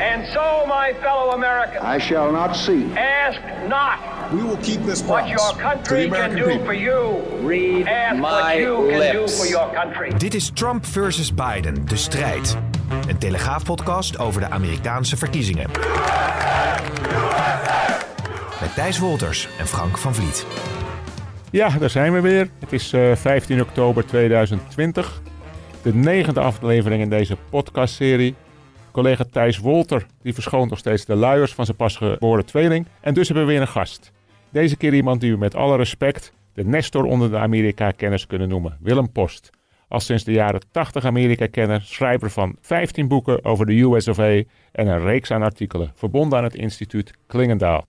And so, my fellow Americans, I shall not see. ask not We will keep this what promise your to the country can do people. for you. Read Ask what my you can do lips. for your country. Dit is Trump versus Biden, de strijd. Een telegraafpodcast over de Amerikaanse verkiezingen. Met Thijs Wolters en Frank van Vliet. Ja, daar zijn we weer. Het is eh, 15 oktober 2020. De negende aflevering in deze podcastserie. Collega Thijs Wolter die verschoont nog steeds de luiers van zijn pasgeboren tweeling. En dus hebben we weer een gast. Deze keer iemand die we met alle respect de Nestor onder de Amerika-kenners kunnen noemen. Willem Post. Al sinds de jaren 80 Amerika-kenner, schrijver van 15 boeken over de US of A en een reeks aan artikelen, verbonden aan het instituut Klingendaal.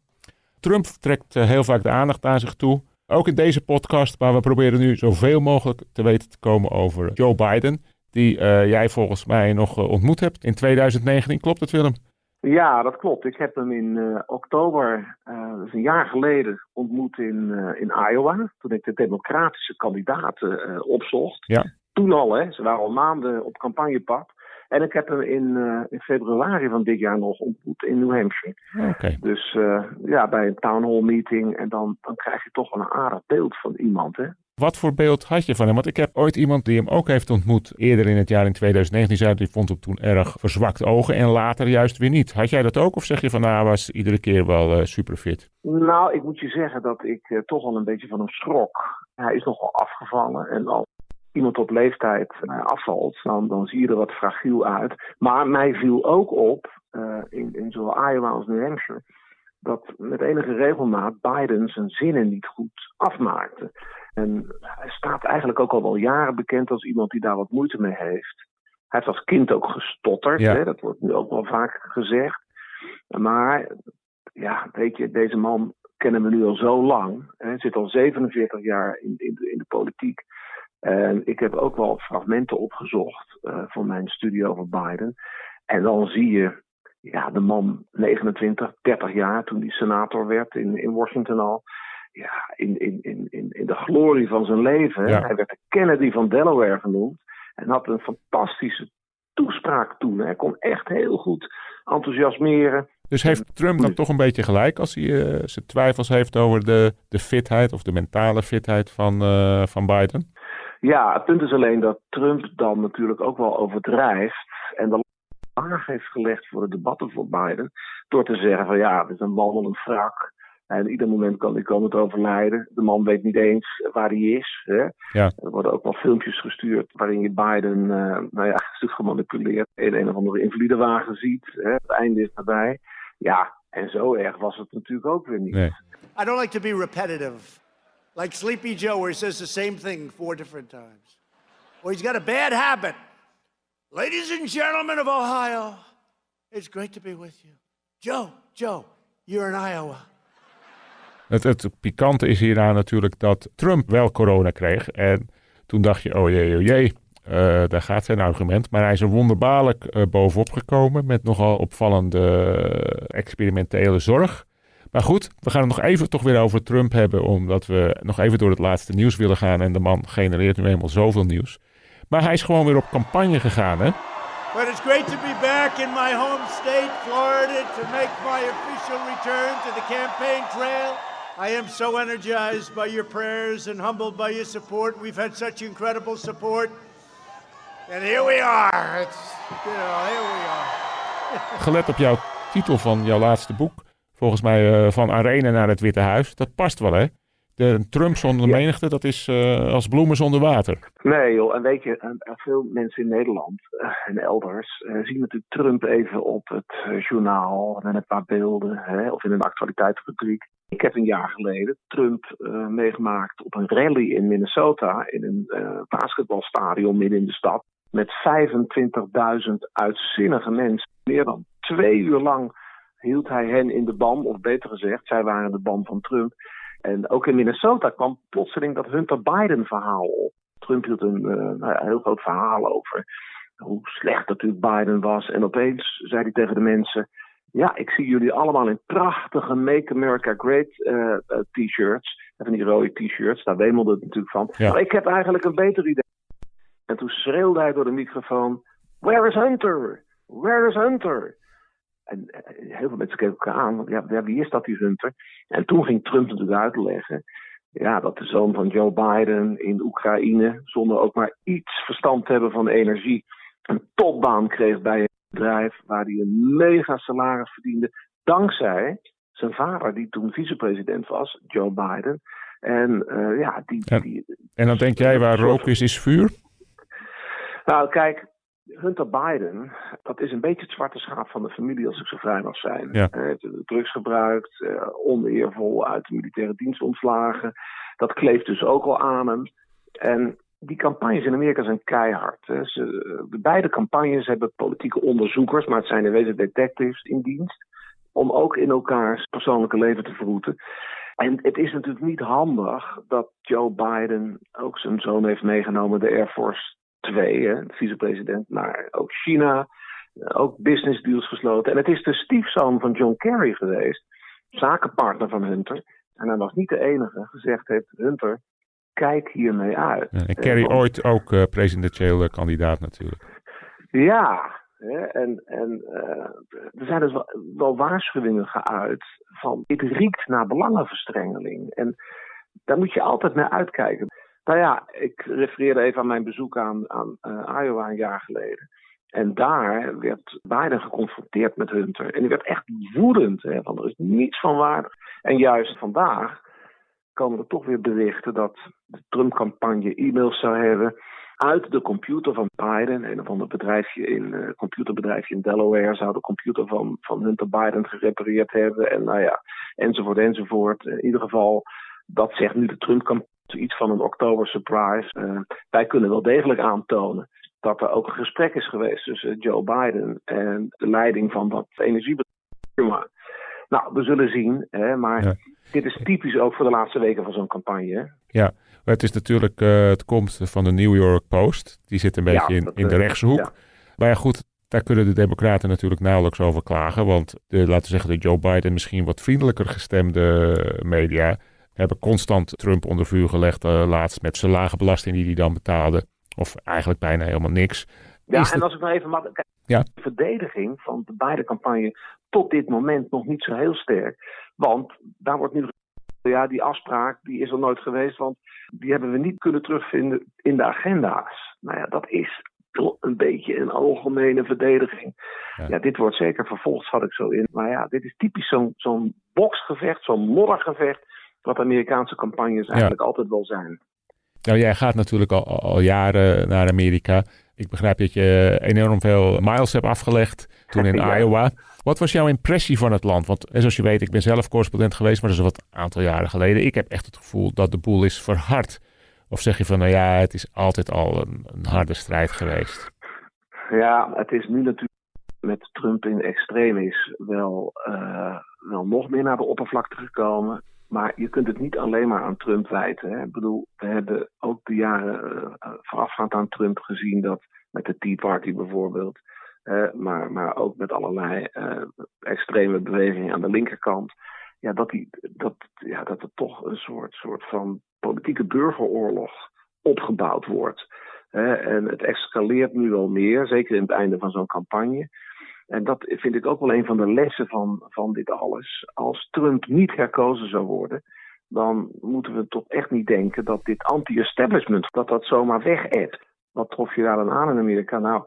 Trump trekt eh, heel vaak de aandacht aan zich toe. Ook in deze podcast, maar we proberen nu zoveel mogelijk te weten te komen over Joe Biden. Die eh, jij volgens mij nog eh, ontmoet hebt in 2019. Klopt het, Willem? Ja, dat klopt. Ik heb hem in eh, oktober, is een jaar geleden, ontmoet in, in Iowa. Toen ik de democratische kandidaten opzocht. Ja. Toen al, hè. Ze waren al maanden op campagnepad. En ik heb hem in, in februari van dit jaar nog ontmoet in New Hampshire. Oké. Dus ja, bij een town hall meeting. En dan, dan krijg je toch wel een aardig beeld van iemand, hè. Wat voor beeld had je van hem? Want ik heb ooit iemand die hem ook heeft ontmoet eerder in het jaar in 2019. Zei die vond hem toen erg verzwakt ogen en later juist weer niet. Had jij dat ook of zeg je van nou hij was iedere keer wel eh, super fit? Nou, ik moet je zeggen dat ik eh, toch wel een beetje van hem schrok. Hij is nogal afgevallen en als iemand op leeftijd eh, afvalt, dan, dan zie je er wat fragiel uit. Maar mij viel ook op, in, in zowel Iowa als New Hampshire, dat met enige regelmaat Biden zijn zinnen niet goed afmaakte. En hij staat eigenlijk ook al wel jaren bekend als iemand die daar wat moeite mee heeft. Hij heeft als kind ook gestotterd, Ja. hè, dat wordt nu ook wel vaak gezegd. Maar ja, weet je, deze man kennen we nu al zo lang. Hij zit al 47 jaar in, in de politiek. En ik heb ook wel fragmenten opgezocht eh, van mijn studie over Biden. En dan zie je, ja, de man 29, 30 jaar toen hij senator werd in, in Washington al. Ja, in, in, in, in, in de glorie van zijn leven. Ja. Hij werd de Kennedy van Delaware genoemd. En had een fantastische toespraak toen. Hij kon echt heel goed enthousiasmeren. Dus heeft Trump dan toch een beetje gelijk als hij eh, zijn twijfels heeft over de, de fitheid of de mentale fitheid van, eh, van Biden? Ja, het punt is alleen dat Trump dan natuurlijk ook wel overdrijft. En de laag heeft gelegd voor de debatten voor Biden. Door te zeggen van ja, het is een wandelend wrak. En ieder moment kan hij komen te overlijden. De man weet niet eens waar hij is. Hè? Ja. Er worden ook wel filmpjes gestuurd waarin je Biden eh nou ja, een stuk gemanipuleerd in een of andere invalidewagen ziet. Hè? Het einde is nabij. Ja, en zo erg was het natuurlijk ook weer niet. Nee. I don't like to be repetitive. Like Sleepy Joe, where he says the same thing four different times. Or he's got a bad habit. Ladies and gentlemen of Ohio, it's great to be with you. Joe, Joe, you're in Iowa. Het, het pikante is hieraan natuurlijk dat Trump wel corona kreeg. En toen dacht je, oh jee, oh jee, eh, daar gaat zijn argument. Maar hij is er wonderbaarlijk eh, bovenop gekomen met nogal opvallende experimentele zorg. Maar goed, we gaan het nog even toch weer over Trump hebben, omdat we nog even door het laatste nieuws willen gaan. En de man genereert nu eenmaal zoveel nieuws. Maar hij is gewoon weer op campagne gegaan, hè? But it's great to be back in my home state, Florida, to make my official return to the campaign trail. I am so energized by your prayers and humbled by your support. We've had such incredible support. And here we are. It's, you know, here we are. Gelet op jouw titel van jouw laatste boek, volgens mij eh, van Arena naar het Witte Huis, dat past wel, hè? De Trump zonder Ja. menigte, dat is eh, als bloemen zonder water. Nee joh, en weet je, en- en veel mensen in Nederland eh, en elders eh, zien natuurlijk Trump even op het eh, journaal en een paar beelden hè, of in een actualiteitsrubriek. Ik heb een jaar geleden Trump eh, meegemaakt op een rally in Minnesota in een eh, basketbalstadion midden in de stad met 25.000 uitzinnige mensen. Meer dan twee uur lang hield hij hen in de ban, of beter gezegd, zij waren de ban van Trump. En ook in Minnesota kwam plotseling dat Hunter Biden-verhaal op. Trump hield een, uh, nou heel groot verhaal over hoe slecht natuurlijk Biden was. En opeens zei hij tegen de mensen: Ja, ik zie jullie allemaal in prachtige Make America Great uh, t-shirts. Van die rode t-shirts, daar wemelde het natuurlijk van. Ja. Maar ik heb eigenlijk een beter idee. En toen schreeuwde hij door de microfoon: Where is Hunter? Where is Hunter? En heel veel mensen keken elkaar aan. Ja, wie is dat, die Hunter? En toen ging Trump natuurlijk uitleggen. Ja, dat de zoon van Joe Biden in Oekraïne, zonder ook maar iets verstand te hebben van energie, een topbaan kreeg bij bedrijf waar hij een mega salaris verdiende. Dankzij zijn vader, die toen vicepresident was, Joe Biden. En uh, ja, die, en, die, en dan denk jij, waar rook is, is vuur? Nou, kijk, Hunter Biden, dat is een beetje het zwarte schaap van de familie, als ik zo vrij mag zijn. Ja. Hij heeft drugs gebruikt, uh, oneervol uit de militaire dienst ontslagen. Dat kleeft dus ook al aan hem. En die campagnes in Amerika zijn keihard. Hè. Ze, de beide campagnes hebben politieke onderzoekers, maar het zijn in wezen detectives in dienst. Om ook in elkaars persoonlijke leven te verroeten. En het is natuurlijk niet handig dat Joe Biden ook zijn zoon heeft meegenomen, de Air Force twee, hè, vicepresident, naar ook China. Ook business deals gesloten. En het is de stiefzoon van John Kerry geweest, zakenpartner van Hunter. En hij was niet de enige, gezegd heeft Hunter, kijk hiermee uit. Ja, en Kerry Eh, ooit ook uh, presidentieel kandidaat natuurlijk. Ja, hè, en, en uh, er zijn dus wel, wel waarschuwingen geuit van dit riekt naar belangenverstrengeling. En daar moet je altijd naar uitkijken. Nou ja, ik refereerde even aan mijn bezoek aan, aan Iowa een jaar geleden. En daar werd Biden geconfronteerd met Hunter. En die werd echt woedend. Hè, van er is niets van waardig. En juist vandaag komen er toch weer berichten dat de Trump-campagne e-mails zou hebben uit de computer van Biden. Een of ander bedrijfje in, uh, computerbedrijfje in Delaware zou de computer van, van Hunter Biden gerepareerd hebben. En nou ja, enzovoort, enzovoort. In ieder geval, dat zegt nu de Trump-campagne iets van een oktober surprise. Uh, wij kunnen wel degelijk aantonen dat er ook een gesprek is geweest tussen Joe Biden en de leiding van dat energiebedrijf. Nou, we zullen zien, hè, maar. Dit is typisch ook voor de laatste weken van zo'n campagne. Hè? Ja, het is natuurlijk, uh, het komt van de New York Post. Die zit een beetje ja, in, in de rechtse hoek. Ja. Maar ja, goed, daar kunnen de Democraten natuurlijk nauwelijks over klagen. Want de, laten we zeggen, de Joe Biden misschien wat vriendelijker gestemde media hebben constant Trump onder vuur gelegd. Uh, laatst met zijn lage belasting die hij dan betaalde. Of eigenlijk bijna helemaal niks. Ja, en als ik nog even mag. Ja. De verdediging van de beide campagne tot dit moment nog niet zo heel sterk. Want daar wordt nu ja, die afspraak die is er nooit geweest, want die hebben we niet kunnen terugvinden in de agenda's. Nou ja, dat is toch een beetje een algemene verdediging. Ja. Ja, dit wordt zeker vervolgd, schat ik zo in. Maar ja, dit is typisch zo'n zo'n boksgevecht, zo'n moddergevecht, wat Amerikaanse campagnes eigenlijk altijd wel zijn. Nou, jij gaat natuurlijk al- al jaren naar Amerika. Ik begrijp dat je enorm veel miles hebt afgelegd toen in Ja. Iowa. Wat was jouw impressie van het land? Want eh, zoals je weet, ik ben zelf correspondent geweest, maar dat is een wat aantal jaren geleden. Ik heb echt het gevoel dat de boel is verhard. Of zeg je van, nou ja, het is altijd al een, een harde strijd geweest. Ja, het is nu natuurlijk met Trump in extremis wel, eh, wel nog meer naar de oppervlakte gekomen. Maar je kunt het niet alleen maar aan Trump wijten. Hè. Ik bedoel, we hebben ook de jaren eh, voorafgaand aan Trump gezien dat met de Tea Party bijvoorbeeld. eh, maar, maar ook met allerlei eh, extreme bewegingen aan de linkerkant. Ja, dat, die, dat, ja, dat er toch een soort, soort van politieke burgeroorlog opgebouwd wordt. En het escaleert nu wel meer, zeker in het einde van zo'n campagne. En dat vind ik ook wel een van de lessen van, van dit alles. Als Trump niet herkozen zou worden, dan moeten we toch echt niet denken dat dit anti-establishment, dat dat zomaar weg Wat trof je daar dan aan in Amerika? Nou,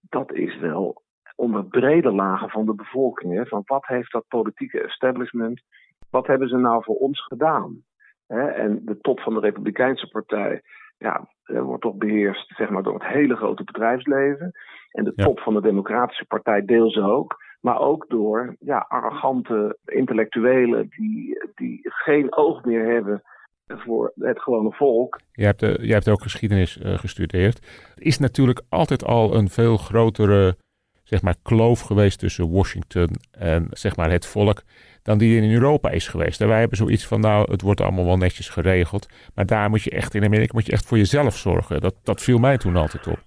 dat is wel onder brede lagen van de bevolking. Hè? Van wat heeft dat politieke establishment, wat hebben ze nou voor ons gedaan? Hè? En de top van de Republikeinse partij, ja, wordt toch beheerst zeg maar, door het hele grote bedrijfsleven. En de Ja. top van de Democratische Partij deels ook. Maar ook door ja, arrogante intellectuelen die, die geen oog meer hebben voor het gewone volk. Jij hebt, eh, jij hebt ook geschiedenis eh, gestudeerd. Er is natuurlijk altijd al een veel grotere zeg maar, kloof geweest tussen Washington en zeg maar, het volk dan die in Europa is geweest. En wij hebben zoiets van, nou, het wordt allemaal wel netjes geregeld. Maar daar moet je echt, in Amerika moet je echt voor jezelf zorgen. Dat, dat viel mij toen altijd op.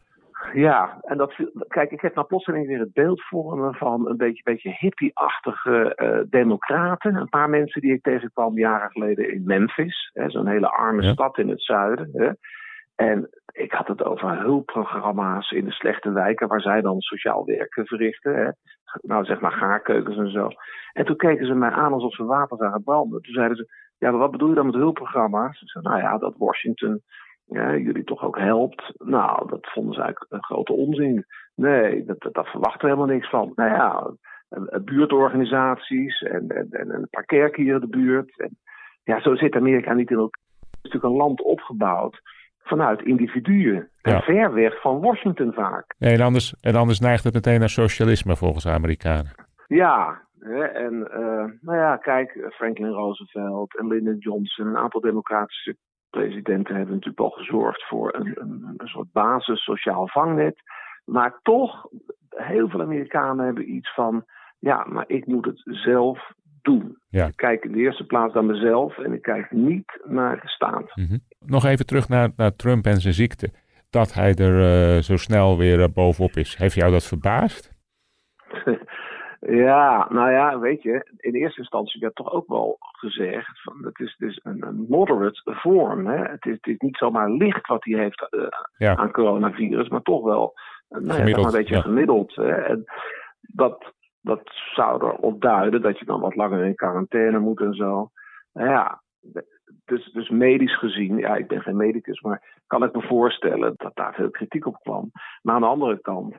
Ja, en dat, kijk, ik heb nou plotseling weer het beeld voor me van een beetje, beetje hippie-achtige uh, democraten. Een paar mensen die ik tegenkwam jaren geleden in Memphis, zo'n hele arme stad in het zuiden. Hè. En ik had het over hulpprogramma's in de slechte wijken waar zij dan sociaal werk verrichten. Hè. Nou, zeg maar gaarkeukens en zo. En toen keken ze mij aan alsof ze water zagen branden. Toen zeiden ze, ja, maar wat bedoel je dan met hulpprogramma's? Ik zei, nou ja, dat Washington jullie toch ook helpt. Nou, dat vonden ze eigenlijk een grote onzin. Nee, dat, dat, verwachten we helemaal niks van. Nou ja, buurtorganisaties en, en, en een paar kerken hier in de buurt. En, ja, zo zit Amerika niet in elkaar. Het is natuurlijk een land opgebouwd vanuit individuen. En ver weg van Washington vaak. Nee, en, anders, en anders neigt het meteen naar socialisme volgens de Amerikanen. Ja, en uh, nou ja, kijk, Franklin Roosevelt en Lyndon Johnson, een aantal democratische presidenten hebben natuurlijk al gezorgd voor een, een, een soort basis sociaal vangnet. Maar toch, heel veel Amerikanen hebben iets van, ja, maar ik moet het zelf doen. Ja. Ik kijk in de eerste plaats naar mezelf en ik kijk niet naar de staat. Mhm. Nog even terug naar, naar Trump en zijn ziekte. Dat hij er uh, zo snel weer uh, bovenop is. Heeft jou dat verbaasd? Ja, nou ja, weet je, in eerste instantie werd toch ook wel gezegd van het is dus een, een moderate vorm. Het, is, het is niet zomaar licht wat hij heeft uh, aan coronavirus, maar toch wel nou ja, een beetje gemiddeld. Hè? En dat, dat zou erop duiden dat je dan wat langer in quarantaine moet en zo. Nou ja, dus, dus medisch gezien, ja, ik ben geen medicus, maar kan ik me voorstellen dat daar veel kritiek op kwam. Maar aan de andere kant,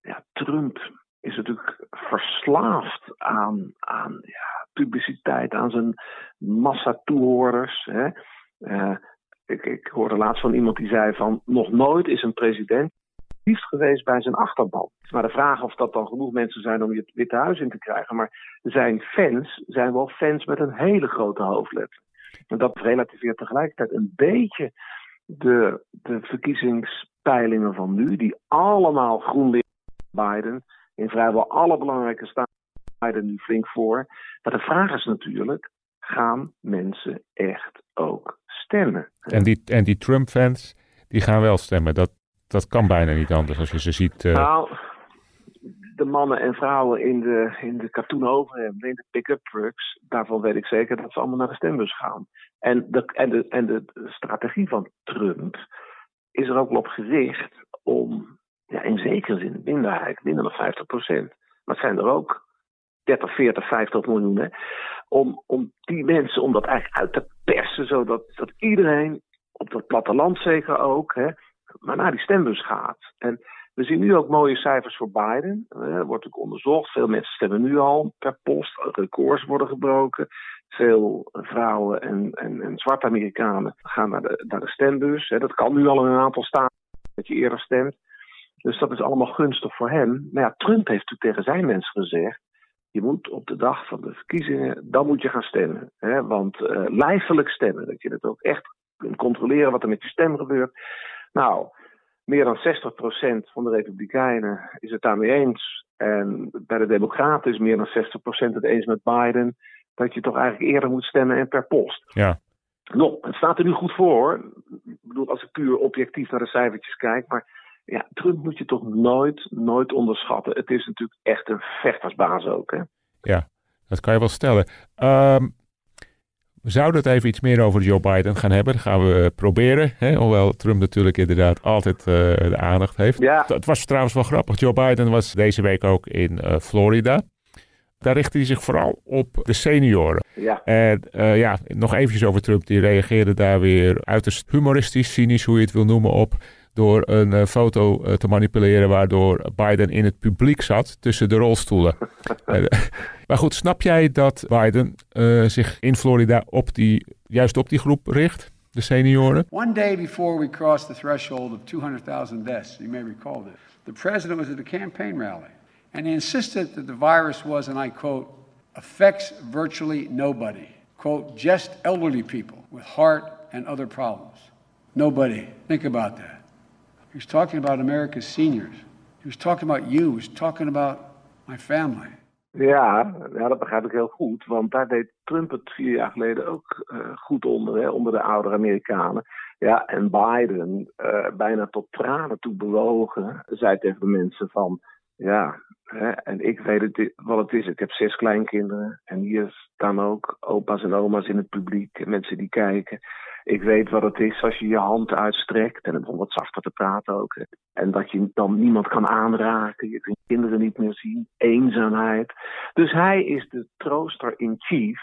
ja, Trump is natuurlijk verslaafd aan, aan ja, publiciteit, aan zijn massa-toehoorders. Hè. Uh, ik, ik hoorde laatst van iemand die zei van nog nooit is een president liefst geweest bij zijn achterban. Maar de vraag of dat dan genoeg mensen zijn om je het Witte Huis in te krijgen. Maar zijn fans zijn wel fans met een hele grote hoofdletter. En dat relativeert tegelijkertijd een beetje de, de verkiezingspeilingen van nu, die allemaal GroenLinks Biden in vrijwel alle belangrijke staten er nu flink voor. Maar de vraag is natuurlijk, gaan mensen echt ook stemmen? En die, en die Trump-fans, die gaan wel stemmen. Dat, dat kan bijna niet anders als je ze ziet. Uh... Nou, de mannen en vrouwen in de, in de katoen overhemden, in de pick-up trucks, daarvan weet ik zeker dat ze allemaal naar de stembus gaan. En de, en de, en de strategie van Trump is er ook op gericht om ja, in zekere zin minderheid, minder dan 50 procent. Maar het zijn er ook 30, 40, 50 miljoen. Hè, om, om die mensen, om dat eigenlijk uit te persen, zodat dat iedereen, op dat platteland zeker ook, hè, maar naar die stembus gaat. En we zien nu ook mooie cijfers voor Biden. Er wordt ook onderzocht. Veel mensen stemmen nu al per post. Records worden gebroken. Veel vrouwen en, en, en zwarte Amerikanen gaan naar de, naar de stembus. Dat kan nu al in een aantal staten dat je eerder stemt. Dus dat is allemaal gunstig voor hem. Maar ja, Trump heeft natuurlijk tegen zijn mensen gezegd. Je moet op de dag van de verkiezingen, dan moet je gaan stemmen. Want uh, lijfelijk stemmen, dat je het ook echt kunt controleren wat er met je stem gebeurt. Nou, meer dan 60% van de Republikeinen is het daarmee eens. En bij de Democraten is meer dan 60% het eens met Biden. Dat je toch eigenlijk eerder moet stemmen en per post. Ja. Nou, het staat er nu goed voor hoor. Ik bedoel, als ik puur objectief naar de cijfertjes kijk. Maar ja, Trump moet je toch nooit, nooit onderschatten. Het is natuurlijk echt een vechtersbaas ook. Hè? Ja, dat kan je wel stellen. Um, we zouden het even iets meer over Joe Biden gaan hebben. Dat gaan we proberen. Hè? Hoewel Trump natuurlijk inderdaad altijd uh, de aandacht heeft. Ja. Het was trouwens wel grappig. Joe Biden was deze week ook in uh, Florida. Daar richtte hij zich vooral op de senioren. Ja. En uh, ja, nog eventjes over Trump. Die reageerde daar weer uiterst humoristisch, cynisch, hoe je het wil noemen, op door een uh, foto uh, te manipuleren waardoor Biden in het publiek zat tussen de rolstoelen. uh, maar goed, snap jij dat Biden zich in Florida op die, juist op die groep richt, de senioren? One day before we crossed the threshold of 200,000 deaths, you may recall this, the president was at a campaign rally and he insisted that the virus was, and I quote, affects virtually nobody. Quote, just elderly people with heart and other problems. Nobody. Think about that. He's talking about America's seniors. He was talking about you. He was talking about my family. Ja, ja, dat begrijp ik heel goed. Want daar deed Trump het vier jaar geleden ook uh, goed onder, hè, onder de oudere Amerikanen. Ja, en Biden, uh, bijna tot tranen toe bewogen, zei tegen de mensen van... Ja, hè, en ik weet het, wat het is. Ik heb zes kleinkinderen. En hier staan ook opa's en oma's in het publiek. Mensen die kijken. Ik weet wat het is als je je hand uitstrekt. En om wat zachter te praten ook. En dat je dan niemand kan aanraken. Je kunt kinderen niet meer zien. Eenzaamheid. Dus hij is de trooster in chief.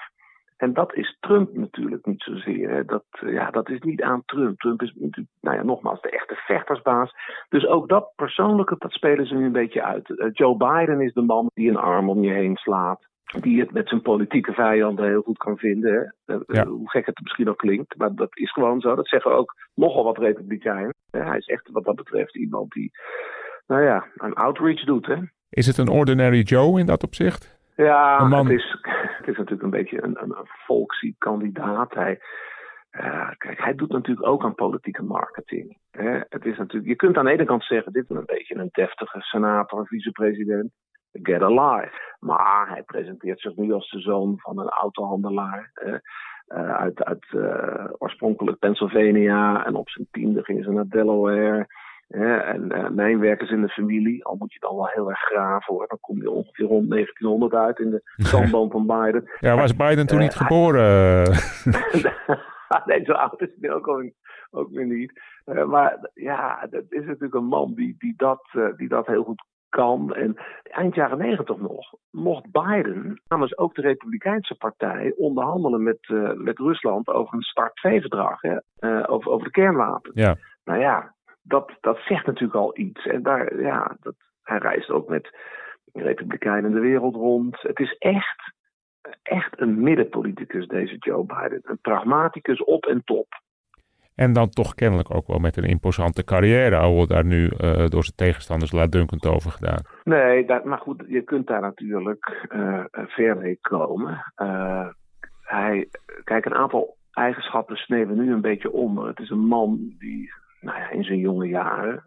En dat is Trump natuurlijk niet zozeer. Dat, ja, dat is niet aan Trump. Trump is nou ja, nogmaals, de echte vechtersbaas. Dus ook dat persoonlijke, dat spelen ze nu een beetje uit. Uh, Joe Biden is de man die een arm om je heen slaat. Die het met zijn politieke vijanden heel goed kan vinden. Ja. Hoe gek het misschien ook klinkt. Maar dat is gewoon zo. Dat zeggen ook nogal wat republikeinen. hij is echt wat dat betreft iemand die, nou ja, een outreach doet. Hè. Is het een ordinary Joe in dat opzicht? Ja, het is, het is natuurlijk een beetje een, een, een volksie kandidaat. Hij, uh, kijk, hij doet natuurlijk ook aan politieke marketing. Hè. Het is natuurlijk, je kunt aan de ene kant zeggen, dit is een beetje een deftige senator, vicepresident. Get alive. Maar hij presenteert zich nu als de zoon van een autohandelaar. Uh, uh, uit uit oorspronkelijk Pennsylvania. En op zijn tiende gingen ze naar Delaware. Ja, en uh, werkers in de familie, al moet je dan wel heel erg graven hoor. Dan kom je ongeveer rond 1900 uit in de zandboom van Biden. Ja, was Biden toen niet geboren? nee, zo oud is hij ook, al, ook weer niet. Maar ja, dat is natuurlijk een man die, die, dat, die dat heel goed kan. En eind jaren negentig nog mocht Biden namens ook de Republikeinse partij onderhandelen met, met Rusland over een Start-2-verdrag. over, over de kernwapens. Ja. Nou ja, dat, dat zegt natuurlijk al iets. En daar, ja, dat, hij reist ook met republikeinen de wereld rond. Het is echt, echt een middenpoliticus, deze Joe Biden. Een pragmaticus op en top. En dan toch kennelijk ook wel met een imposante carrière, al daar nu uh, door zijn tegenstanders laatdunkend over gedaan. Nee, dat, maar goed, je kunt daar natuurlijk uh, ver mee komen. Hij, kijk, een aantal eigenschappen sneeuwen nu een beetje onder. Het is een man die nou ja, in zijn jonge jaren.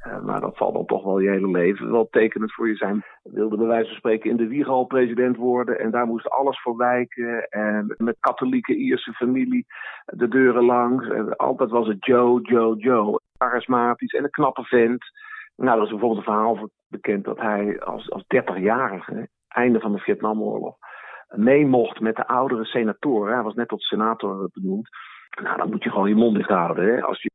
Eh, maar dat zal dan toch wel je hele leven wel tekenend voor je zijn. Wilde bij wijze van spreken in de wieg al president worden. En daar moest alles voor wijken. En met katholieke Ierse familie de deuren langs. En altijd was het Joe, Joe, Joe. Charismatisch en een knappe vent. Nou, er is bijvoorbeeld een verhaal bekend dat hij als, als 30-jarige, einde van de Vietnamoorlog, mee mocht met de oudere senatoren. Hij was net tot senator benoemd. Nou, dan moet je gewoon je mond dicht houden. Hè? Als je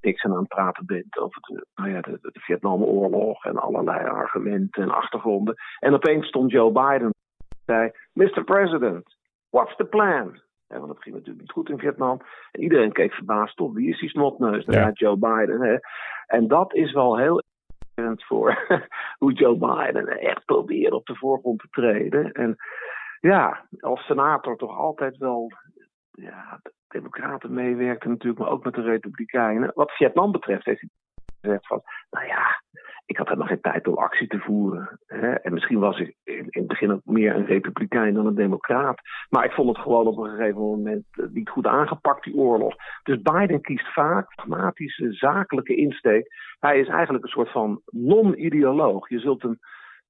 niks aan het praten bent over de, nou ja, de, de Vietnamoorlog en allerlei argumenten en achtergronden. En opeens stond Joe Biden en zei: Mr. President, what's the plan? Ja, want het ging natuurlijk niet goed in Vietnam. En iedereen keek verbaasd op. Wie is die snotneus? Dan ja. Joe Biden. Hè? En dat is wel heel interessant voor hoe Joe Biden echt probeert op de voorgrond te treden. En ja, als senator toch altijd wel ja, de Democraten meewerken natuurlijk, maar ook met de Republikeinen. Wat Vietnam betreft heeft hij gezegd van, nou ja, ik had helemaal geen tijd om actie te voeren. Hè? En misschien was ik in, in, het begin ook meer een Republikein dan een Democraat. Maar ik vond het gewoon op een gegeven moment niet goed aangepakt, die oorlog. Dus Biden kiest vaak pragmatische, zakelijke insteek. Hij is eigenlijk een soort van non-ideoloog. Je zult hem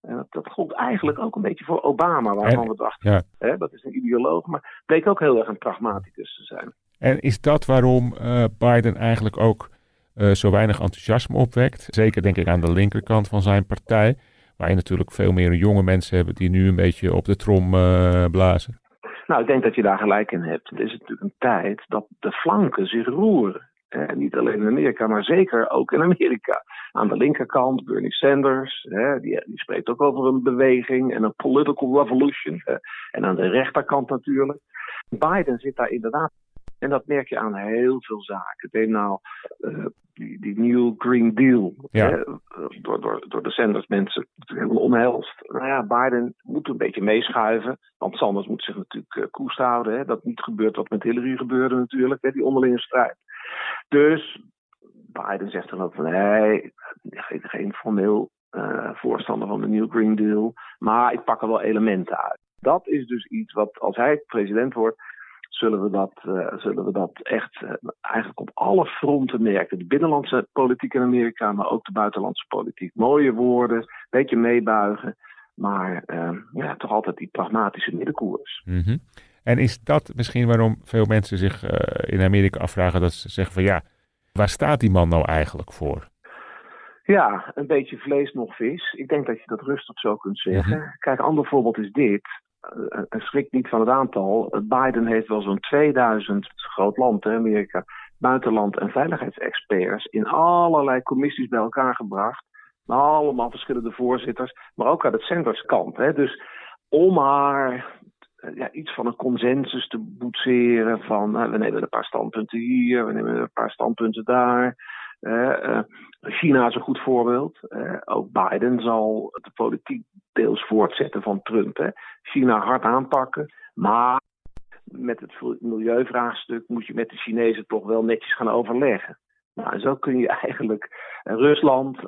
en dat, dat gold eigenlijk ook een beetje voor Obama, waarvan we dachten, ja. hè, dat is een ideoloog, maar bleek ook heel erg een pragmaticus te zijn. En is dat waarom uh, Biden eigenlijk ook uh, zo weinig enthousiasme opwekt? Zeker denk ik aan de linkerkant van zijn partij, waar je natuurlijk veel meer jonge mensen hebben die nu een beetje op de trom uh, blazen. Nou, ik denk dat je daar gelijk in hebt. Het is natuurlijk een tijd dat de flanken zich roeren. Eh, niet alleen in Amerika, maar zeker ook in Amerika. Aan de linkerkant Bernie Sanders, die, die, spreekt ook over een beweging en een political revolution. en aan de rechterkant natuurlijk. Biden zit daar inderdaad. En dat merk je aan heel veel zaken. Neem nou uh, die, die New Green Deal. Ja. door, door, door de Sanders mensen helemaal omhelst. Nou ja, Biden moet een beetje meeschuiven. Want Sanders moet zich natuurlijk uh, koest houden. Hè. Dat niet gebeurt wat met Hillary gebeurde natuurlijk. Hè, die onderlinge strijd. Dus Biden zegt dan ook van nee, geen, geen formeel uh, voorstander van de New Green Deal. Maar ik pak er wel elementen uit. Dat is dus iets wat, als hij president wordt, zullen we dat, uh, zullen we dat echt uh, eigenlijk op alle fronten merken. De binnenlandse politiek in Amerika, maar ook de buitenlandse politiek. Mooie woorden, een beetje meebuigen, maar uh, ja, toch altijd die pragmatische middenkoers. Mm -hmm. En is dat misschien waarom veel mensen zich in Amerika afvragen dat ze zeggen van ja, waar staat die man nou eigenlijk voor? Ja, een beetje vlees nog vis. Ik denk dat je dat rustig zo kunt zeggen. Mm -hmm. Kijk, een ander voorbeeld is dit. Uh, schrik niet van het aantal. Biden heeft wel zo'n 2000, groot land, Amerika, buitenland- en veiligheidsexperts in allerlei commissies bij elkaar gebracht. Allemaal verschillende voorzitters, maar ook uit het Sanders kant. Hè. Dus om maar ja, iets van een consensus te boetseren van uh, we nemen een paar standpunten hier, we nemen een paar standpunten daar. Uh, China is een goed voorbeeld. Uh, ook Biden zal de politiek deels voortzetten van Trump. Hè. China hard aanpakken, maar met het milieuvraagstuk moet je met de Chinezen toch wel netjes gaan overleggen. Nou, zo kun je eigenlijk Rusland.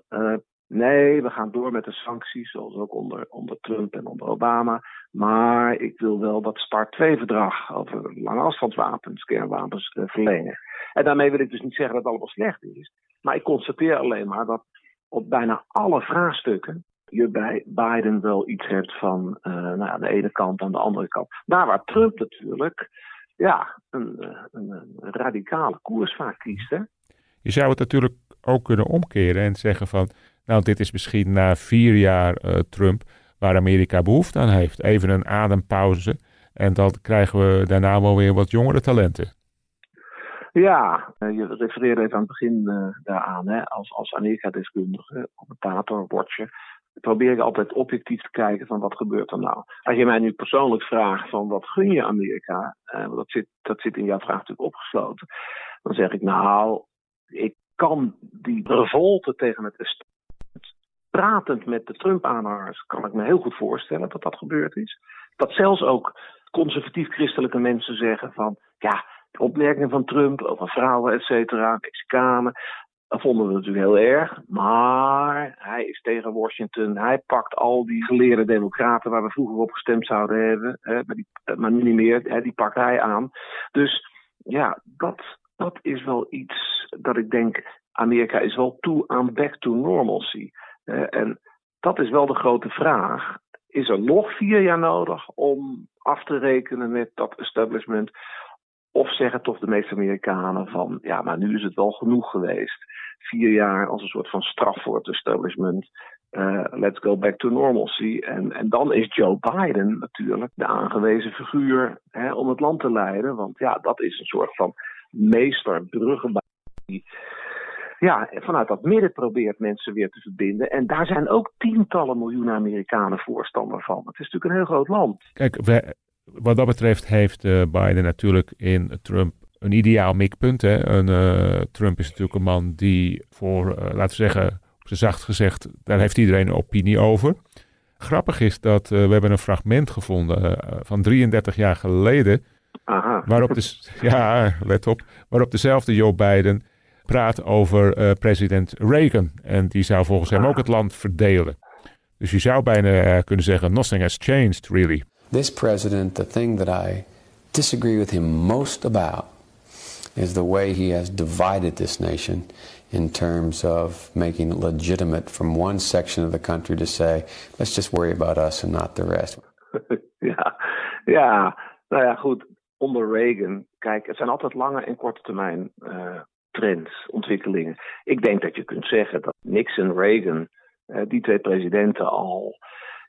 nee, we gaan door met de sancties, zoals ook onder, onder Trump en onder Obama. Maar ik wil wel dat START 2-verdrag over lange afstandswapens, kernwapens, verlengen. En daarmee wil ik dus niet zeggen dat het allemaal slecht is. Maar ik constateer alleen maar dat op bijna alle vraagstukken je bij Biden wel iets hebt van uh, nou, aan de ene kant, aan de andere kant. Daar waar Trump natuurlijk ja, een, een, een radicale koers vaak kiest. Hè? Je zou het natuurlijk ook kunnen omkeren en zeggen van, nou dit is misschien na vier jaar uh, Trump waar Amerika behoefte aan heeft. Even een adempauze en dan krijgen we daarna wel weer wat jongere talenten. Ja, je refereerde even aan het begin uh, daaraan, hè, als, als Amerika-deskundige, commentator, watcher, probeer ik altijd objectief te kijken van wat gebeurt er nou. Als je mij nu persoonlijk vraagt van wat gun je Amerika, want dat zit, dat zit in jouw vraag natuurlijk opgesloten, dan zeg ik nou, ik kan die revolte tegen het pratend met de Trump-aanhangers, kan ik me heel goed voorstellen dat dat gebeurd is. Dat zelfs ook conservatief-christelijke mensen zeggen van, ja, opmerkingen van Trump over vrouwen, et cetera, Mexicanen. Dat vonden we natuurlijk heel erg. Maar hij is tegen Washington. Hij pakt al die geleerde democraten waar we vroeger op gestemd zouden hebben. Hè, maar, die, maar nu niet meer. Hè, die pakt hij aan. Dus ja, dat, dat is wel iets dat ik denk. Amerika is wel toe aan back to normalcy. En dat is wel de grote vraag. Is er nog vier jaar nodig om af te rekenen met dat establishment? Of zeggen toch de meeste Amerikanen van, ja, maar nu is het wel genoeg geweest. Vier jaar als een soort van straf voor het establishment. Uh, let's go back to normalcy. En, en dan is Joe Biden natuurlijk de aangewezen figuur hè, om het land te leiden. Want ja, dat is een soort van meester bruggenbouwer die ja, vanuit dat midden probeert mensen weer te verbinden. En daar zijn ook tientallen miljoenen Amerikanen voorstander van. Het is natuurlijk een heel groot land. Kijk, we, wat dat betreft heeft uh, Biden natuurlijk in Trump een ideaal mikpunt. Hè. Een, uh, Trump is natuurlijk een man die voor, uh, laten we zeggen, op zijn zacht gezegd, daar heeft iedereen een opinie over. Grappig is dat we hebben een fragment gevonden van 33 jaar geleden. Aha. Waarop de, ja, let op, waarop dezelfde Joe Biden praat over president Reagan. En die zou volgens hem ook het land verdelen. Dus je zou bijna kunnen zeggen, nothing has changed really. This president, the thing that I disagree with him most about is the way he has divided this nation in terms of making it legitimate from one section of the country to say, let's just worry about us and not the rest. ja, ja, nou ja, goed. Onder Reagan, kijk, het zijn altijd lange en korte termijn uh, trends, ontwikkelingen. Ik denk dat je kunt zeggen dat Nixon, Reagan, uh, die twee presidenten al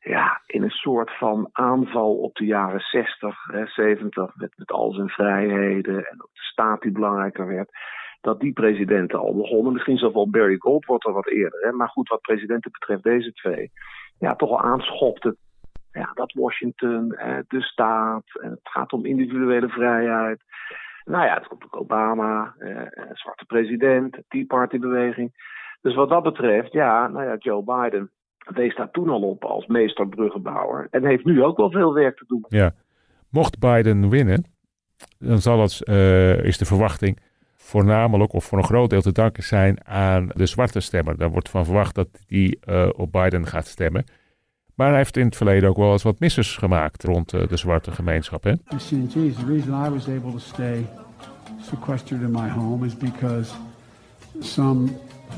ja, in een soort van aanval op de jaren 60, hè, 70, met, met al zijn vrijheden en ook de staat die belangrijker werd, dat die presidenten al begonnen. Misschien zelfs wel Barry Goldwater wat eerder, hè, maar goed, wat presidenten betreft deze twee, ja, toch al aanschopte ja, dat Washington, de staat, en het gaat om individuele vrijheid. Nou ja, het komt ook Obama, eh, zwarte president, Tea Party beweging. Dus wat dat betreft, ja, nou ja, Joe Biden wees daar toen al op als meester bruggenbouwer. En heeft nu ook wel veel werk te doen. Ja. Mocht Biden winnen, dan zal het, uh, is de verwachting voornamelijk of voor een groot deel te danken zijn aan de zwarte stemmer. Daar wordt van verwacht dat die uh, op Biden gaat stemmen. Maar hij heeft in het verleden ook wel eens wat misses gemaakt rond uh, de zwarte gemeenschap. Hè? Geez, the reason I was able to stay sequestered in my home is because some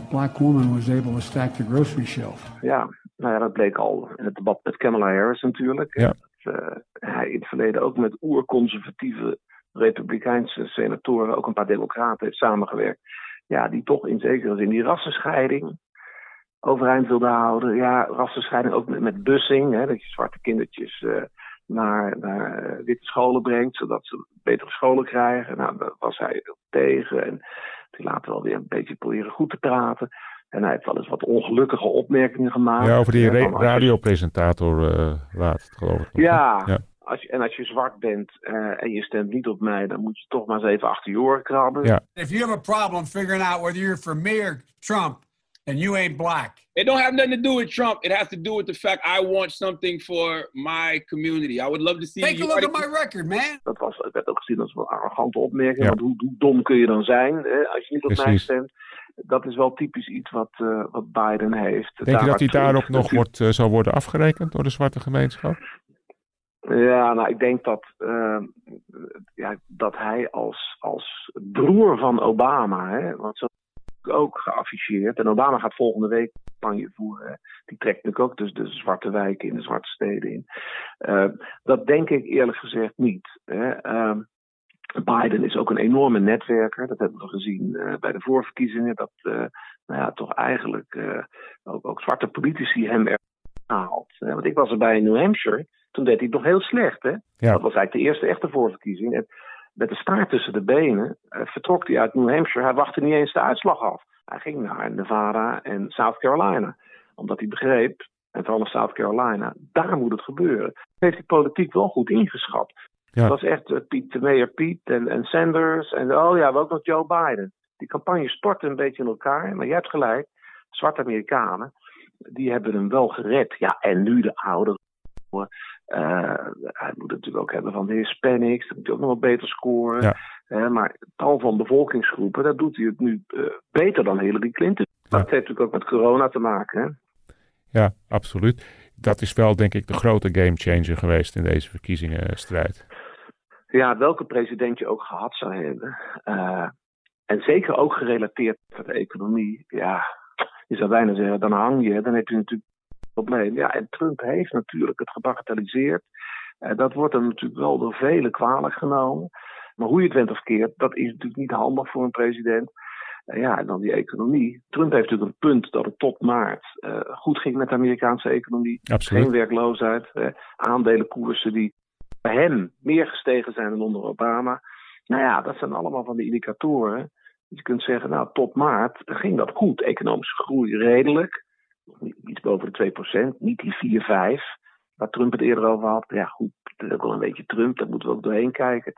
black woman was able to stack the grocery shelf. Ja, nou ja, dat bleek al in het debat met Kamala Harris natuurlijk. Ja. Dat, uh, hij in het verleden ook met oerconservatieve republikeinse senatoren, ook een paar democraten, heeft samengewerkt. Ja, die toch in zekere zin die rassenscheiding overeind wilden houden. Ja, rassenscheiding ook met, met bussing, hè, dat je zwarte kindertjes uh, naar, naar uh, witte scholen brengt, zodat ze betere scholen krijgen. Nou, daar was hij tegen en die later wel weer een beetje proberen goed te praten. En hij heeft wel eens wat ongelukkige opmerkingen gemaakt. Ja, over die ra radiopresentator uh, laat, geloof ik. Ja, ja. Als je, en als je zwart bent uh, en je stemt niet op mij, dan moet je toch maar eens even achter je oren krabben. Ja. If you have a problem figuring out whether you're for me or Trump, and you ain't black. It don't have nothing to do with Trump. It has to do with the fact I want something for my community. I would love to see. Take a look at my record, man. Dat was, werd ook gezien als een arrogante opmerking. Ja. Want hoe, hoe, dom kun je dan zijn hè, als je niet op Precies. mij stemt? Dat is wel typisch iets wat, uh, wat Biden heeft. Denk je dat hij daarop nog wordt, uh, zal worden afgerekend door de zwarte gemeenschap? Ja, nou, ik denk dat, uh, ja, dat hij als, als broer van Obama, hè, want zo ook geafficheerd. En Obama gaat volgende week campagne voeren. Die trekt natuurlijk ook dus de zwarte wijken in de zwarte steden in. Uh, dat denk ik eerlijk gezegd niet. Hè. Uh, Biden is ook een enorme netwerker. Dat hebben we gezien uh, bij de voorverkiezingen. Dat nou ja, toch eigenlijk ook, ook, zwarte politici hem er haalt. Want ik was erbij in New Hampshire. Toen deed hij het nog heel slecht. Hè? Ja. Dat was eigenlijk de eerste echte voorverkiezing. En met de staart tussen de benen uh, vertrok hij uit New Hampshire. Hij wachtte niet eens de uitslag af. Hij ging naar Nevada en South Carolina. Omdat hij begreep, en vooral in South Carolina, daar moet het gebeuren. heeft hij politiek wel goed ingeschat. Ja. Het was echt uh, Piet, de Mayor Piet en, en Sanders. En oh ja, we ook nog Joe Biden. Die campagne stortte een beetje in elkaar. Maar je hebt gelijk, zwarte Amerikanen, die hebben hem wel gered. Ja, en nu de ouderen. Uh, hij moet het natuurlijk ook hebben van de Hispanics. Dat moet hij ook nog wel beter scoren. Ja. Uh, maar tal van bevolkingsgroepen, dat doet hij het nu uh, beter dan Hillary Clinton. Ja. Dat heeft natuurlijk ook met corona te maken. Hè? Ja, absoluut. Dat is wel denk ik de grote gamechanger geweest in deze verkiezingenstrijd. Ja, welke president je ook gehad zou hebben. en zeker ook gerelateerd met de economie. Ja, je zou bijna zeggen, dan hang je. Dan heb je natuurlijk probleem. Ja, en Trump heeft natuurlijk het gebagatelliseerd. Uh, dat wordt hem natuurlijk wel door velen kwalijk genomen. Maar hoe je het went of keert, dat is natuurlijk niet handig voor een president. Uh, ja, en dan die economie. Trump heeft natuurlijk een punt dat het tot maart uh, goed ging met de Amerikaanse economie. Absoluut. Geen werkloosheid. aandelenkoersen die bij hem meer gestegen zijn dan onder Obama. Nou ja, dat zijn allemaal van die indicatoren. Je kunt zeggen, nou, tot maart ging dat goed. Economische groei redelijk iets boven de 2%, niet die 4, 5, waar Trump het eerder over had. Ja, goed, het is ook wel een beetje Trump, daar moeten we ook doorheen kijken.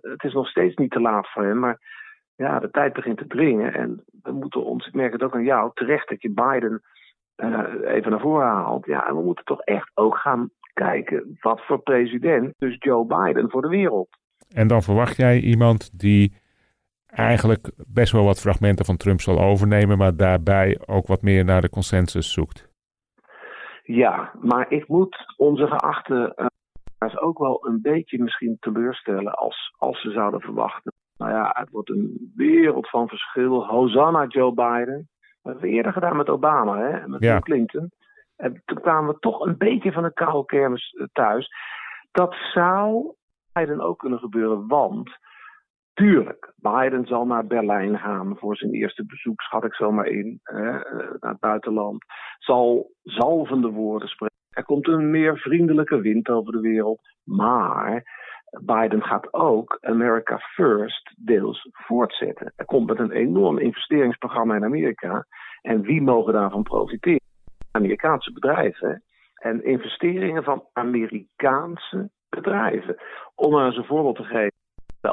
Het is nog steeds niet te laat voor hem, maar ja, de tijd begint te dringen. En we moeten ons, ik merk het ook aan jou, terecht dat je Biden uh, even naar voren haalt. Ja, en we moeten toch echt ook gaan kijken wat voor president, dus Joe Biden, voor de wereld. En dan verwacht jij iemand die eigenlijk best wel wat fragmenten van Trump zal overnemen, maar daarbij ook wat meer naar de consensus zoekt. Ja, maar ik moet onze geachte uh, ook wel een beetje misschien teleurstellen als, als ze zouden verwachten. Nou ja, het wordt een wereld van verschil. Hosanna Joe Biden. Dat hebben we eerder gedaan met Obama, hè, met ja. Clinton. En toen kwamen we toch een beetje van een koude kermis thuis. Dat zou Biden ook kunnen gebeuren, want Tuurlijk, Biden zal naar Berlijn gaan voor zijn eerste bezoek, schat ik zomaar in, eh, naar het buitenland. Zal zalvende woorden spreken. Er komt een meer vriendelijke wind over de wereld. Maar Biden gaat ook America First deels voortzetten. Er komt met een enorm investeringsprogramma in Amerika. En wie mogen daarvan profiteren? Amerikaanse bedrijven. En investeringen van Amerikaanse bedrijven. Om maar eens een voorbeeld te geven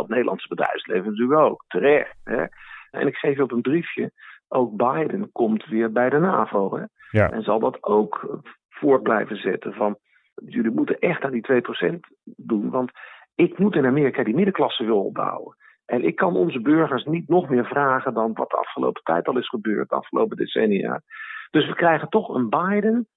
het Nederlandse bedrijfsleven natuurlijk ook, terecht. Hè? En ik geef je op een briefje, ook Biden komt weer bij de NAVO. Hè? Ja. En zal dat ook voort blijven zetten van, jullie moeten echt aan die 2% doen, want ik moet in Amerika die middenklasse wil opbouwen. En ik kan onze burgers niet nog meer vragen dan wat de afgelopen tijd al is gebeurd, de afgelopen decennia. Dus we krijgen toch een Biden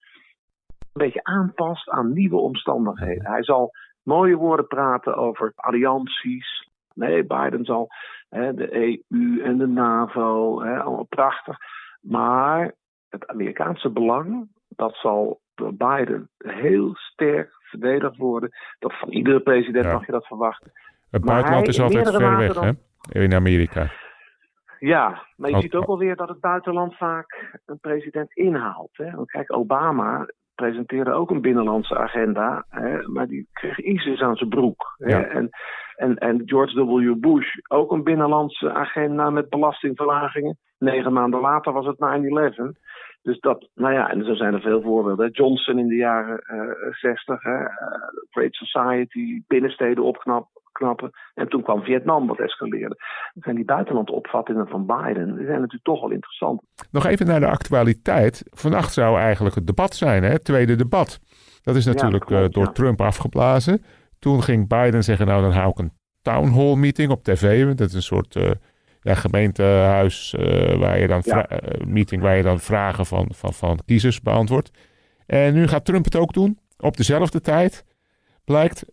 beetje aanpast aan nieuwe omstandigheden. Hij zal mooie woorden praten over allianties. Nee, Biden zal hè, de EU en de NAVO, hè, allemaal prachtig. Maar het Amerikaanse belang, dat zal door Biden heel sterk verdedigd worden. Dat van iedere president Ja. mag je dat verwachten. Het Maar buitenland is altijd ver weg, dan- hè? In Amerika. Ja, maar je Al- ziet ook wel weer dat het buitenland vaak een president inhaalt. Hè? Want kijk, Obama presenteerde ook een binnenlandse agenda, hè? maar die kreeg ISIS aan zijn broek. Hè? Ja. En, en, en George W. Bush ook een binnenlandse agenda met belastingverlagingen. Negen maanden later was het 9-11. Dus dat, nou ja, en zo zijn er veel voorbeelden. Johnson in de jaren eh 60, hè? eh, Great Society, binnensteden En toen kwam Vietnam wat escaleerde. Dan zijn die buitenlandopvattingen van Biden, die zijn natuurlijk toch wel interessant. Nog even naar de actualiteit. Vannacht zou eigenlijk het debat zijn, hè? het tweede debat. Dat is Ja, natuurlijk klopt, eh, door ja. Trump afgeblazen. Toen ging Biden zeggen, nou dan hou ik een town hall meeting op tv. Dat is een soort eh, ja, gemeentehuis eh, waar je dan Ja. meeting waar je dan vragen van, van, van kiezers beantwoordt. En nu gaat Trump het ook doen, op dezelfde tijd. Blijkt,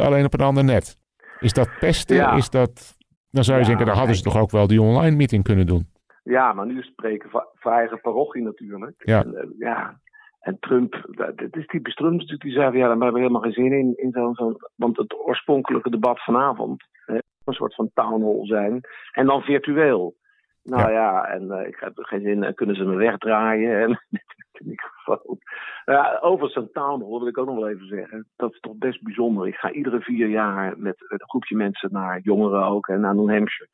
alleen op een ander net. Is dat pesten? Ja. Is dat... Dan zou je Ja, denken, dan hadden ze toch ook wel die online meeting kunnen doen. Ja, maar nu spreken voor eigen parochie natuurlijk. Ja. En, eh, ja. en Trump, dat, is typisch Trump natuurlijk, die zei van ja, daar hebben we helemaal geen zin in. in zo'n, zo'n, want het oorspronkelijke debat vanavond, hè, een soort van town hall zijn. En dan virtueel. Nou ja, en eh, ik heb er geen zin, in, kunnen ze me wegdraaien? En geval. Over zo'n town wil ik ook nog wel even zeggen. Dat is toch best bijzonder. Ik ga iedere vier jaar met een groepje mensen naar jongeren ook en naar New Hampshire.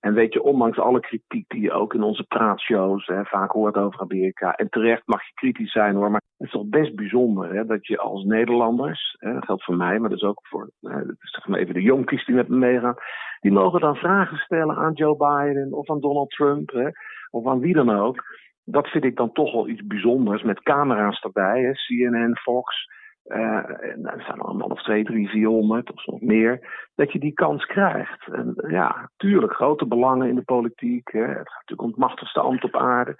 En weet je, ondanks alle kritiek die je ook in onze praatshows hè, vaak hoort over Amerika. En terecht mag je kritisch zijn hoor. Maar het is toch best bijzonder hè, dat je als Nederlanders, hè, dat geldt voor mij, maar dat is ook voor hè, is even de jonkies die met me meegaan. Die mogen dan vragen stellen aan Joe Biden of aan Donald Trump hè, of aan wie dan ook. Dat vind ik dan toch wel iets bijzonders met camera's erbij. Hè, CNN, Fox. eh, en er zijn er allemaal of twee, drie, vierhonderd of soms meer. Dat je die kans krijgt. En ja, tuurlijk, grote belangen in de politiek. Hè. Het gaat natuurlijk om het machtigste ambt op aarde.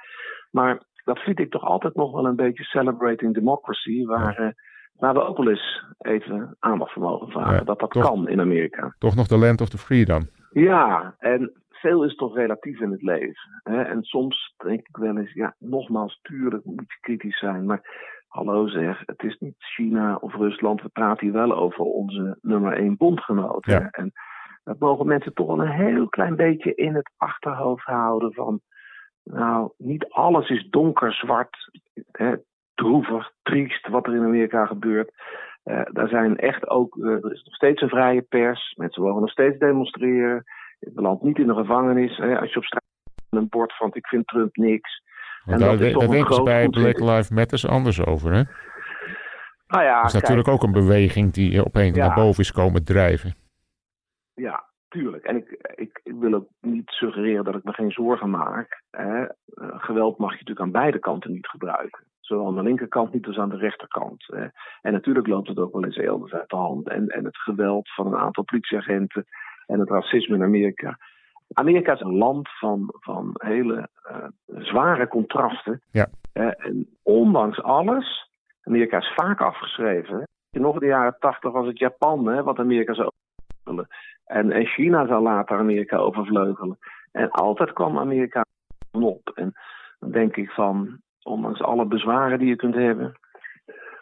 Maar dat vind ik toch altijd nog wel een beetje celebrating democracy. Waar, eh, waar we ook wel eens even aandacht voor mogen vragen. Ja, dat dat toch. kan in Amerika. Toch nog de land of the free dan. Ja, en veel is toch relatief in het leven. Hè? En soms denk ik wel eens, ja, nogmaals, tuurlijk moet je kritisch zijn. Maar hallo zeg, het is niet China of Rusland. We praten hier wel over onze nummer één bondgenoot. Ja. En dat mogen mensen toch wel een heel klein beetje in het achterhoofd houden van... Nou, niet alles is donker, zwart, hè, droevig, triest wat er in Amerika gebeurt. Eh daar zijn echt ook, eh, er is nog steeds een vrije pers. Mensen mogen nog steeds demonstreren. Je belandt niet in de gevangenis. Hè, als je op straat een bord van ik vind Trump niks. En daar, denken ze bij Black. Lives Matter anders over. Hè? Nou ja, dat is kijk, natuurlijk ook een beweging die opeens Ja. naar boven is komen drijven. Ja, tuurlijk. En ik, ik, ik wil ook niet suggereren dat ik me geen zorgen maak. Hè. Eh, geweld mag je natuurlijk aan beide kanten niet gebruiken. Zowel aan de linkerkant niet als aan de rechterkant. Hè. En natuurlijk loopt het ook wel eens elders uit de hand. En, en het geweld van een aantal politieagenten en het racisme in Amerika. Amerika is een land van, van hele eh, zware contrasten. Ja. Eh, en ondanks alles, Amerika is vaak afgeschreven. Nog in de jaren tachtig was het Japan, hè, wat Amerika zou overvleugelen. En, en China zou later Amerika overvleugelen. En altijd kwam Amerika op. En dan denk ik van, ondanks alle bezwaren die je kunt hebben.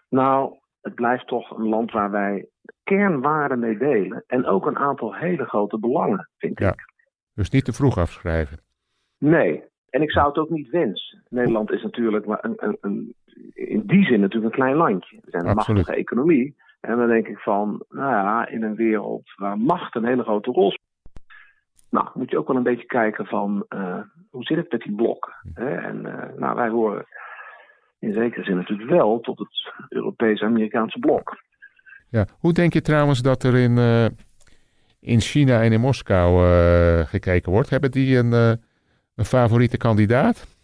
Nou, het blijft toch een land waar wij kernwaarden mee delen. En ook een aantal hele grote belangen, vind Ja. ik. Dus niet te vroeg afschrijven. Nee, en ik zou het ook niet wensen. Nederland is natuurlijk maar een, een, een, in die zin natuurlijk een klein landje. We zijn een Absoluut. machtige economie. En dan denk ik van, nou ja, in een wereld waar macht een hele grote rol speelt. Nou, moet je ook wel een beetje kijken van, eh, hoe zit het met die blokken? Hè? En eh, nou, wij horen in zekere zin natuurlijk wel tot het Europees-Amerikaanse blok. Ja. Hoe denk je trouwens dat er in, eh, in China en in Moskou eh, gekeken wordt? Hebben die een, eh, een favoriete kandidaat?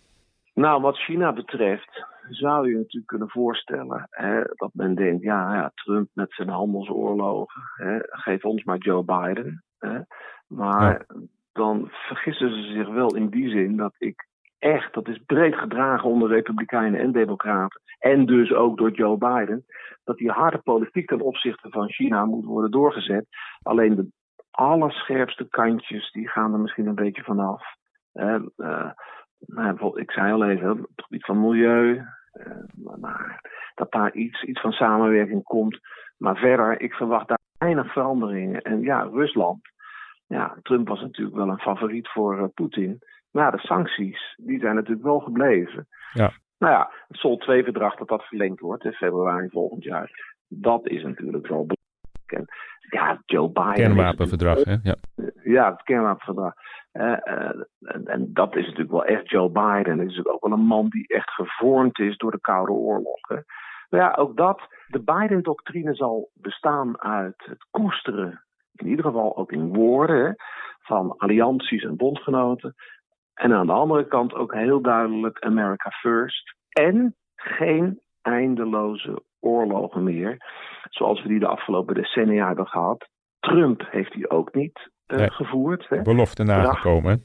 Nou, wat China betreft zou je natuurlijk kunnen voorstellen hè, dat men denkt, ja, ja, Trump met zijn handelsoorlogen, hè, geef ons maar Joe Biden. Hè. Maar dan vergissen ze zich wel in die zin dat ik echt, dat is breed gedragen onder Republikeinen en Democraten. En dus ook door Joe Biden. Dat die harde politiek ten opzichte van China moet worden doorgezet. Alleen de allerscherpste kantjes, die gaan er misschien een beetje vanaf. Uh, nou, ik zei al even, het gebied van milieu. Uh, maar dat daar iets, iets van samenwerking komt. Maar verder, ik verwacht daar weinig veranderingen. En ja, Rusland. Ja, Trump was natuurlijk wel een favoriet voor uh, Poetin. Maar ja, de sancties, die zijn natuurlijk wel gebleven. Ja. Nou ja, het Sol 2-verdrag dat dat verlengd wordt in februari volgend jaar. Dat is natuurlijk wel belangrijk. En ja, Joe Biden. Kernwapenverdrag, hè? Ja. Ja, het kernwapenverdrag. Uh, uh, en, en, dat is natuurlijk wel echt Joe Biden. Dat is natuurlijk ook wel een man die echt gevormd is door de Koude Oorlog. Hè. Maar ja, ook dat. De Biden-doctrine zal bestaan uit het koesteren, in ieder geval ook in woorden, van allianties en bondgenoten. En aan de andere kant ook heel duidelijk America First. En geen eindeloze oorlogen meer, zoals we die de afgelopen decennia hebben gehad. Trump heeft die ook niet uh, nee. gevoerd. Hè. Belofte nagekomen.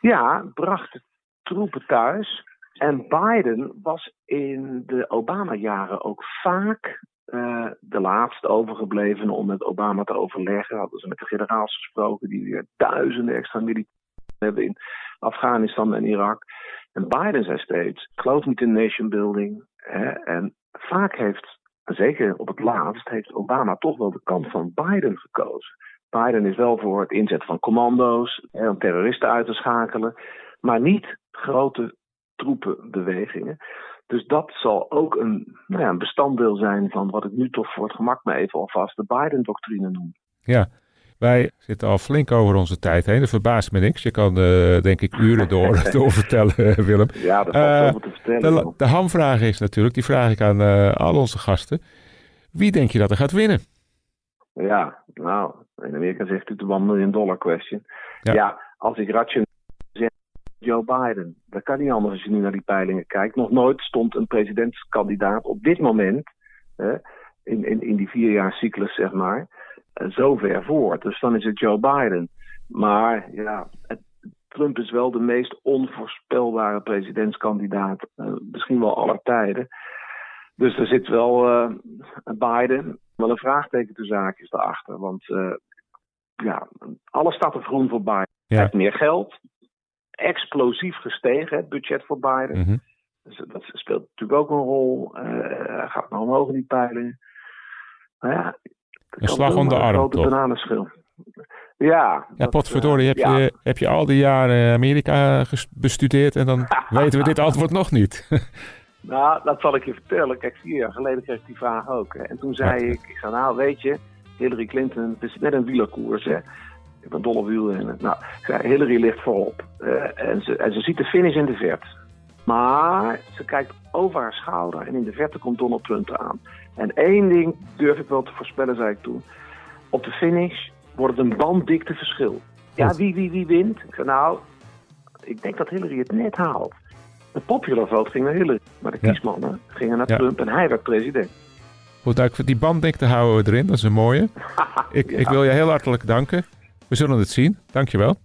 Ja, bracht troepen thuis. En Biden was in de Obama-jaren ook vaak uh, de laatste overgeblevene om met Obama te overleggen. Hadden ze met de generaals gesproken die weer duizenden extra militairen hebben in Afghanistan en Irak. En Biden zei steeds: geloof niet in nation building. En vaak heeft, zeker op het laatst, heeft Obama toch wel de kant van Biden gekozen. Biden is wel voor het inzetten van commando's, hè, om terroristen uit te schakelen, maar niet grote troepenbewegingen. Dus dat zal ook een, nou ja, een bestanddeel zijn van wat ik nu toch voor het gemak maar even alvast de Biden-doctrine noem. Ja, wij zitten al flink over onze tijd heen. Dat verbaast me niks. Je kan uh, denk ik uren door, door vertellen, Willem. Ja, dat valt uh, te vertellen. De, de hamvraag is natuurlijk, die vraag ik aan uh, al onze gasten. Wie denk je dat er gaat winnen? Ja, nou, in Amerika zegt u de 1 miljoen dollar question. Ja, ja als ik rationeel zeg, Joe Biden. Dat kan niet anders als je nu naar die peilingen kijkt. Nog nooit stond een presidentskandidaat op dit moment, in, in, in die vierjaarscyclus zeg maar, zo ver voor. Dus dan is het Joe Biden. Maar ja, het, Trump is wel de meest onvoorspelbare presidentskandidaat, uh, misschien wel aller tijden. Dus er zit wel uh, Biden, wel een vraagteken te zaakjes daarachter. Want uh, ja, alles staat er groen voor Biden. Ja. Hij heeft meer geld, explosief gestegen, het budget voor Biden. Mm -hmm. dus dat speelt natuurlijk ook een rol. hij gaat naar omhoog in die peilingen. Maar ja, een slag om de arm, grote toch? bananenschil. Ja. Ja, potverdorie, heb, ja. Je, heb je al die jaren Amerika bestudeerd en dan weten we dit antwoord nog niet. nou, dat zal ik je vertellen. Kijk, vier jaar geleden kreeg ik die vraag ook. Hè. En toen zei ja. ik, ik zei, nou weet je, Hillary Clinton, het is net een wielerkoers hè. Ik ben dolle wielrennen. Nou, zei, Hillary ligt voorop. Uh, en, ze, en ze ziet de finish in de verte. Maar ze kijkt over haar schouder en in de verte komt Donald Trump eraan. En één ding durf ik wel te voorspellen, zei ik toen. Op de finish wordt het een banddikte verschil. Ja, wie, wie, wie wint? Ik zei, nou, ik denk dat Hillary het net haalt. De popular vote ging naar Hillary, maar de kiesmannen ja. gingen naar ja. Trump en hij werd president. Goed, die banddikte houden we erin, dat is een mooie. ik, ja. ik wil je heel hartelijk danken. We zullen het zien. Dankjewel.